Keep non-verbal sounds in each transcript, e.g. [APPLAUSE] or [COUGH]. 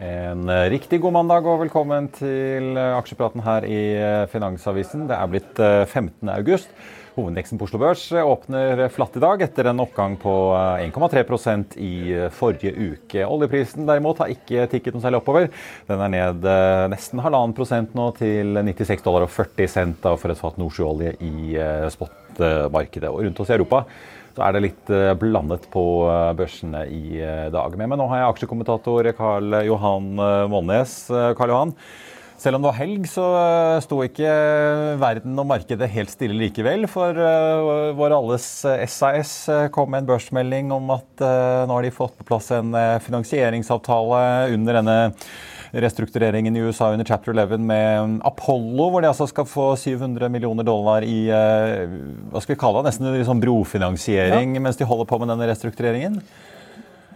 En eh, riktig god mandag og velkommen til eh, aksjepraten her i eh, Finansavisen. Det er blitt 15. august. Hovedindeksen på Oslo Børs åpner flatt i dag etter en oppgang på 1,3% i forrige uke. Oljeprisen derimot har ikke tikket noe særlig oppover. Den er ned nesten halvannen prosent nå til 96 dollar og 40 cent for et fat nordsjøolje i spotmarkedet. Og rundt oss i Europa så er det litt eh, blandet på eh, børsene i eh, dag. Med meg nå har jeg aksjekommentator Karl Johan Målnes. Karl Johan, selv om det var helg, så sto ikke verden og markedet helt stille likevel. For vår alles SAS kom med en børsmelding om at nå har de fått på plass en finansieringsavtale under denne restruktureringen i USA under chapter 11 med Apollo, hvor de altså skal få 700 millioner dollar i eh, hva skal vi kalle det, nesten liksom brofinansiering ja. mens de holder på med denne restruktureringen?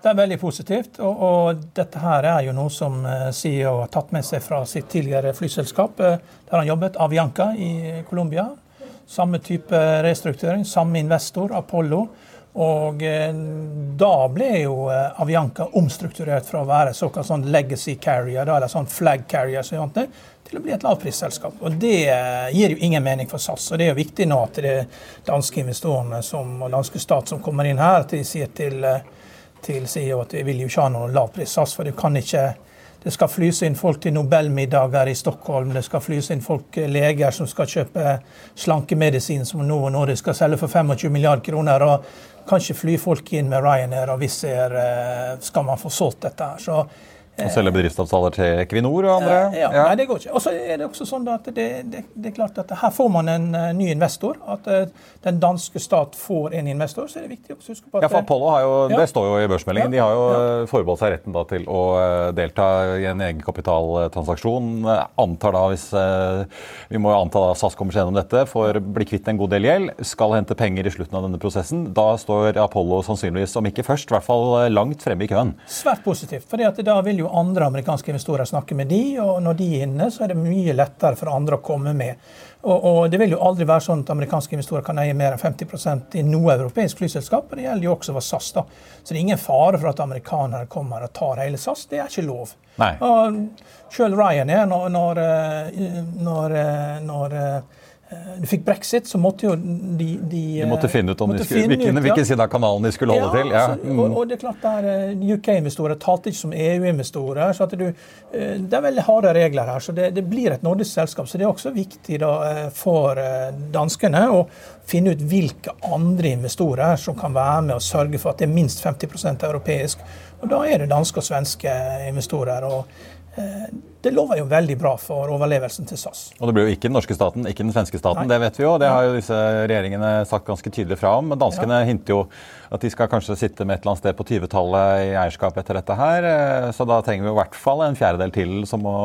Det er veldig positivt. Og, og, dette her er jo noe som eh, CEO har tatt med seg fra sitt tidligere flyselskap. Eh, der han jobbet, Avianca i Colombia. Samme type restrukturering, samme investor, Apollo. Og eh, da ble jo eh, Avianca omstrukturert fra å være såkalt sånn legacy carrier, eller sånn flag carrier, til å bli et lavprisselskap. Og Det eh, gir jo ingen mening for SAS. og Det er jo viktig nå at de danske investorene som, og danske stat som kommer inn her, at de sier til, til CEO at de vil jo ikke ha noe lavpris SAS, for du kan ikke det skal flys inn folk til nobelmiddager i Stockholm. Det skal flys inn folk, leger som skal kjøpe slankemedisin som nå Norge skal selge for 25 milliarder kroner. og kan ikke fly folk inn med Ryanair og Wizz Air eh, skal man få solgt dette. her. Så og selge bedriftsavtaler til Equinor og andre? Ja, ja. Nei, det går ikke. Og så er det også sånn at det, det, det, er klart at her får man en uh, ny investor. At uh, den danske stat får en investor. Så er det viktig å huske på at Ja, for Apollo har jo, ja. det står jo i børsmeldingen, de har jo ja. forbeholdt seg retten da, til å delta i en egenkapitaltransaksjon. Antar da, hvis Vi må jo anta da SAS kommer seg gjennom dette, får bli kvitt en god del gjeld, skal hente penger i slutten av denne prosessen. Da står Apollo sannsynligvis, om ikke først, i hvert fall langt fremme i køen. Svært positivt. fordi at da vil jo andre amerikanske investorer snakke med de, og når de er inne, så er det mye lettere for andre å komme med. Og, og Det vil jo aldri være sånn at amerikanske investorer kan eie mer enn 50% i noe europeisk flyselskap. og Det gjelder jo også for SAS. da. Så det er ingen fare for at amerikanere kommer og tar hele SAS. Det er ikke lov. Nei. Og Selv Ryanair, når, når, eh, når, eh, når eh, du fikk brexit, så måtte jo de De, de måtte finne ut om de skulle, hvilken, ut, ja. hvilken, side av kanalen de skulle holde ja, til. Ja. Så, altså, og, og, det er klart der eh, UK-investorer talte ikke som EU-investorer. så at du, eh, Det er veldig harde regler her. så Det, det blir et nordisk selskap. så Det er også viktig da, eh, for danskene å finne ut hvilke andre investorer som kan være med og sørge for at det er minst 50% europeisk. Og Da er det danske og svenske investorer. og Eh, det lover jo veldig bra for overlevelsen til SAS. Og det blir jo ikke den norske staten, ikke den svenske staten, Nei. det vet vi jo. Det har jo disse regjeringene sagt ganske tydelig fra om. Men danskene ja. hinter jo at de skal kanskje sitte med et eller annet sted på 20-tallet i eierskap etter dette her. Eh, så da trenger vi i hvert fall en fjerdedel til som må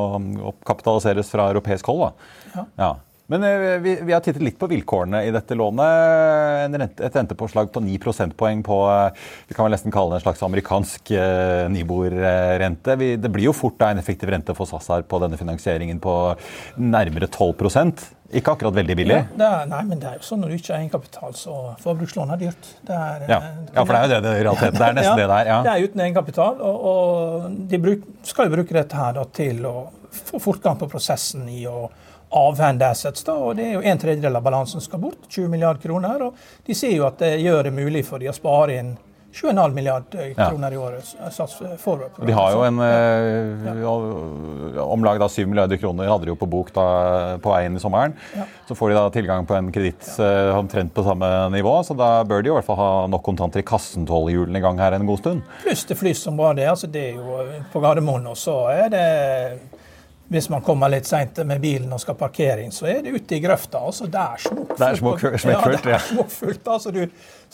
oppkapitaliseres fra europeisk hold. da. Ja. ja. Men eh, vi, vi, har tittet litt på vilkårene i dette lånet. Rente, et rentepåslag på 9 prosentpoeng på eh, vi kan vel nesten kalle det en slags amerikansk eh, Nibor-rente. Det blir jo fort da en effektiv rente for SAS her på denne finansieringen på nærmere 12% Ikke akkurat veldig billig? Ja, er, nei, men det er jo sånn når du ikke har egenkapital, så forbrukslån er dyrt. Det er, ja. ja. for det er jo det det i realiteten. Det er nesten det der. Ja. Det er uten egenkapital, og, og de bruk, skal jo bruke dette her da, til å få fortgang på prosessen i å avhende assets. da, og det er jo En tredjedel av balansen skal bort, 20 milliarder kroner. og De sier jo at det gjør det mulig for de å spare inn 7,5 milliarder kroner i året. De har jo en ja. ja. om lag 7 milliarder kroner hadde de jo på bok da, på veien i sommeren. Ja. Så får de da tilgang på en kreditt ja. omtrent på samme nivå, så da bør de i hvert fall ha nok kontanter i kassen til å holde hjulene i gang her en god stund. Pluss det flys som bare det. altså det er jo På Gardermoen og så er det hvis man kommer litt seint med bilen og skal parkere inn, så er det ute i grøfta. altså Det er smokkfullt. Det er smokkfullt, ja. altså Du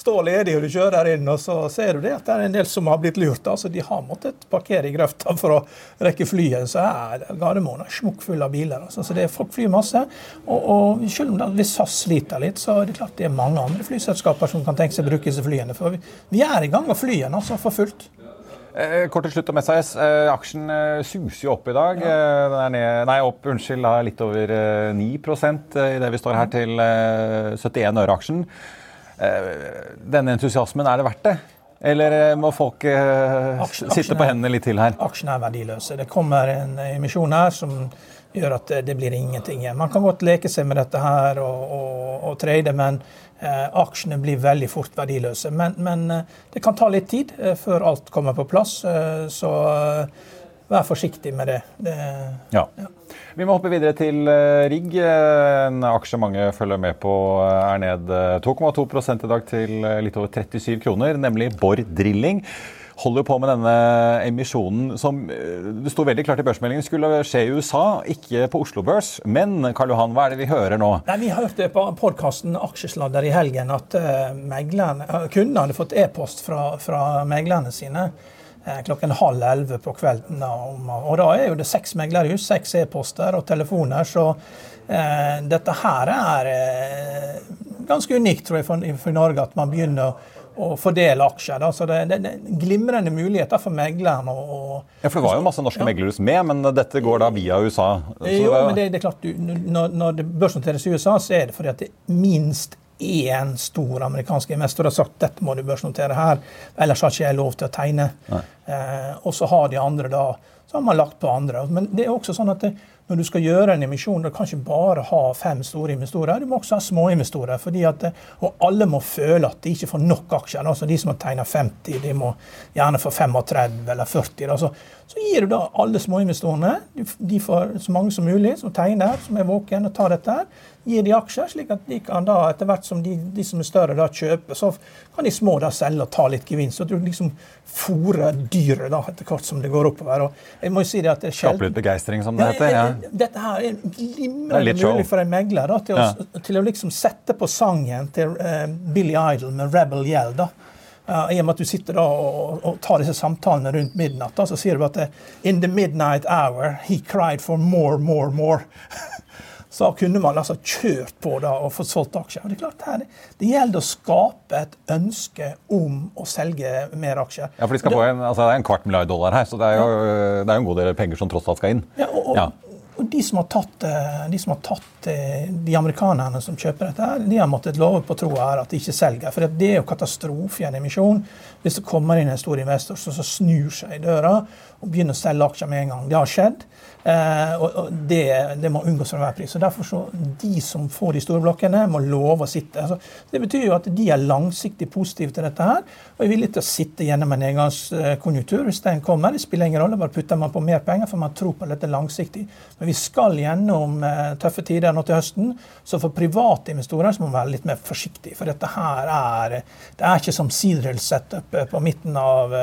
står ledig og du kjører inn, og så ser du det at det er en del som har blitt lurt. altså De har måttet parkere i grøfta for å rekke flyet. Så er Gardermoen smokkfull av biler. altså så det er Folk flyr masse. Og, og selv om hvis SAS sliter litt, så er det klart det er mange andre flyselskaper som kan tenke seg å bruke disse flyene. For vi, vi er i gang med flyene altså for fullt. Eh, kort til slutt om SAS. Eh, aksjen eh, suser jo opp i dag. Ja. Den er ned, nei, opp unnskyld, litt over 9 i det vi står her til 71 øre aksjen. Denne entusiasmen, er det verdt det? Eller eh, må folk eh, sitte på hendene litt til her? Aksjene er verdiløse. Det kommer en emisjon her som gjør at det blir ingenting igjen. Man kan godt leke seg med dette her og, og, og trade, men eh, aksjene blir veldig fort verdiløse. Men, men eh, det kan ta litt tid eh, før alt kommer på plass. Eh, så vær forsiktig med det. det ja. ja. Vi må hoppe videre til uh, Rigg. En aksje mange følger med på er ned 2,2 i dag til litt over 37 kroner, nemlig Borr Drilling holder på med denne emisjonen som det sto veldig klart i børsmeldingen skulle skje i USA, ikke på Oslo Børs. Men Karl Johan, hva er det vi hører nå? Nei, Vi hørte på podkasten Aksjesladder i helgen at meglerne, kundene hadde fått e-post fra, fra meglerne sine Eh, klokken halv elleve på kvelden. Og da er jo det seks meglerhus, seks e-poster og telefoner, så eh, dette her er eh, ganske unikt tror jeg, for, for, Norge, at man begynner å fordele aksjer. Da. Så det, det, det er glimrende muligheter for meglerne. ja, for Det var jo masse norske ja. meglerhus med, men dette går da via USA? jo, men det, det, er klart, du, når, når det børsnoteres i USA, så er det fordi at det er minst én stor amerikansk investor har sagt dette må du børsnotere her, ellers har ikke jeg lov til å tegne. Eh, og så har de andre da så har man lagt på andre. Men det er også sånn at det, når du skal gjøre en emisjon, du kan ikke bare ha fem store investorer. Du må også ha små investorer. Fordi at, og alle må føle at de ikke får nok aksjer. Altså de som har tegna 50, de må gjerne få 35 eller 40. Altså, så gir du da alle småinvestorene, de får så mange som mulig som tegner, som er våken og tar dette her gir de aksjer, slik at de kan da, etter hvert som de, de som er større, da kjøper, så kan de små da selge og ta litt gevinst. Så du liksom fôrer dyret da, etter hvert som det går oppover. Og jeg må jo si det at det er sjelden... Skape litt begeistring, som det heter? Ja. Dette her er glimrende mulig for en megler da, til, å, til å liksom sette på sangen til uh, Billy Idol med 'Rebel Yell'. da. Uh, I og med at du sitter da og, og tar disse samtalene rundt midnatt, da, så sier du at uh, 'In the midnight hour, he cried for more, more, more'. [LAUGHS] så kunne man altså kjørt på da og fått solgt aksjer. Og Det er klart her, det gjelder å skape et ønske om å selge mer aksjer. Ja, for de skal få en, altså Det er en kvart milliard dollar her, så det er jo, ja. det er en god del penger som tross alt skal inn. Ja, og, og, ja. Og de som har tatt, eh, de, som har tatt eh, de amerikanerne som kjøper dette, her, de har måttet love på troa her at de ikke selger. For det er jo katastrofe i en emisjon hvis det kommer inn en stor investor som snur seg i døra og begynner å selge aksjer med en gang. Det har skjedd. Eh, og det, det, må unngås for enhver pris. Så derfor så De som får de store blokkene, må love å sitte. Altså, det betyr jo at de er langsiktig positive til dette her, og er villige til å sitte gjennom en engangskonjunktur hvis den kommer. Det spiller ingen rolle, bare putter man på mer penger, for man tror på dette langsiktig. Men vi skal gjennom eh, tøffe tider nå til høsten, så for private investorer så må man være litt mer forsiktig. For dette her er det er ikke som Seedrill-setup på midten av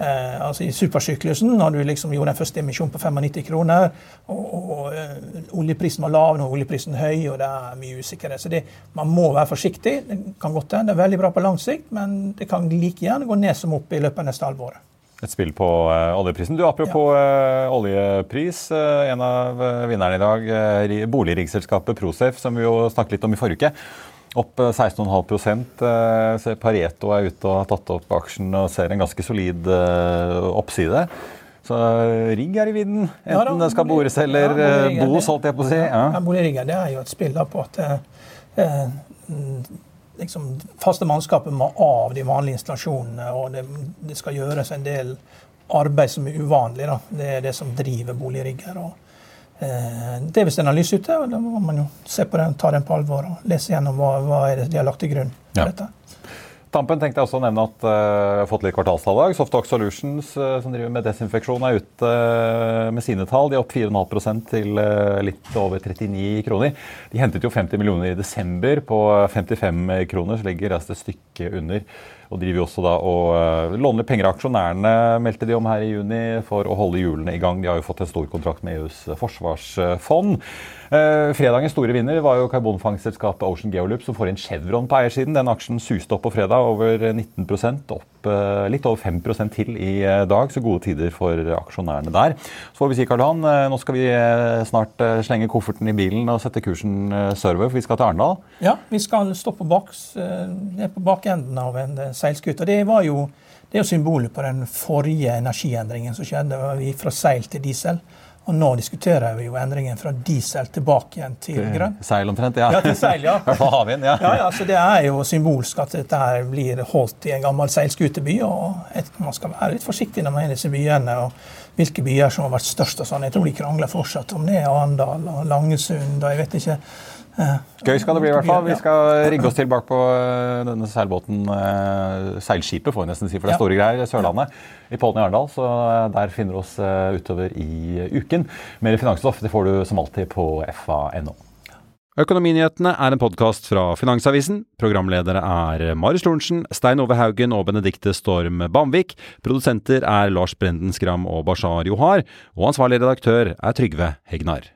Eh, altså I supersyklusen, når du liksom gjorde den første emisjonen på 95 kroner, og, og og oljeprisen var lav, nå oljeprisen høy, og det er mye usikkerhet. Så det, man må være forsiktig. Det kan godt hende det er veldig bra på lang sikt, men det kan like gjerne gå ned som opp i løpet av neste halvåret. Et spill på uh, oljeprisen. Du, Apropos ja. uh, oljepris. Uh, en av vinnerne i dag, boligriggselskapet Prosef, som vi jo snakket litt om i forrige uke. Opp 16,5 eh, eh, Pareto er ute og har tatt opp aksjen og ser en ganske solid eh, oppside. Så rigg er i vinden. Enten det skal bores eller ja, bos, holdt jeg på å si. Ja. Ja, Boligrigger det er jo et spill da på at eh, liksom, faste mannskapet må av de vanlige installasjonene, og det, det, skal gjøres en del arbeid som er uvanlig. Da. Det er det som driver boligrigger. og Eh, det er visst en analyse ute, og da må man jo se på den, ta den på alvor og lese gjennom hva, hva er det de har lagt til grunn. for ja. dette. Tampen tenkte jeg også å nevne at uh, vi har fått litt kvartalstall i. Softox Solutions, uh, som driver med desinfeksjon, er ute uh, med sine tall. De er opp 4,5 til litt over 39 kroner. De hentet jo 50 millioner i desember på 55 kroner, så ligger resten et stykke under. Og driver også da og uh, låner penger av aksjonærene, meldte de om her i juni, for å holde hjulene i gang. De har jo fått en stor kontrakt med EUs forsvarsfond. Uh, fredagens store vinner var jo karbonfangstselskapet Ocean Geolup, som får inn Chevron på eiersiden. Den aksjen suste opp på fredag over 19% opp uh, litt over 5% til i dag. Så gode tider for aksjonærene der. Så får vi si, Karl Johan, nå skal vi snart slenge kofferten i bilen og sette kursen sørover, for vi skal til Arendal. Ja, vi skal stå på, baks, på bakenden av en seilskute. Det jo det er jo symbolet på den forrige energiendringen som skjedde. Fra seil til diesel. Og nå diskuterer vi jo endringen fra diesel tilbake igjen til grønn. Seil omtrent, ja. Ja, til seil, ja. [LAUGHS] Havvind, ja. Ja, ja, så Det er jo symbolsk at dette her blir holdt i en gammel seilskuteby. og et, Man skal være litt forsiktig når man er i disse byene. og Hvilke byer som har vært størst. og sånn. Jeg tror de krangler fortsatt om det Arendal og Langesund. og jeg vet ikke. Gøy skal det bli, i hvert fall. Vi skal rigge oss til bak på eh, denne seilbåten, eh, seilskipet får vi nesten si, for det er store greier, Sørlandet, i Pollen i Arendal. Så eh, der finner vi oss utover i uken. Mer finansstoff det får du som alltid på fa.no. Økonominyhetene er en podkast fra Finansavisen. Programledere er Marius Lorentzen, Stein Ove Haugen og Benedikte Storm Bamvik. Produsenter er Lars Brenden Skram og Bashar Johar. Og ansvarlig redaktør er Trygve Hegnar.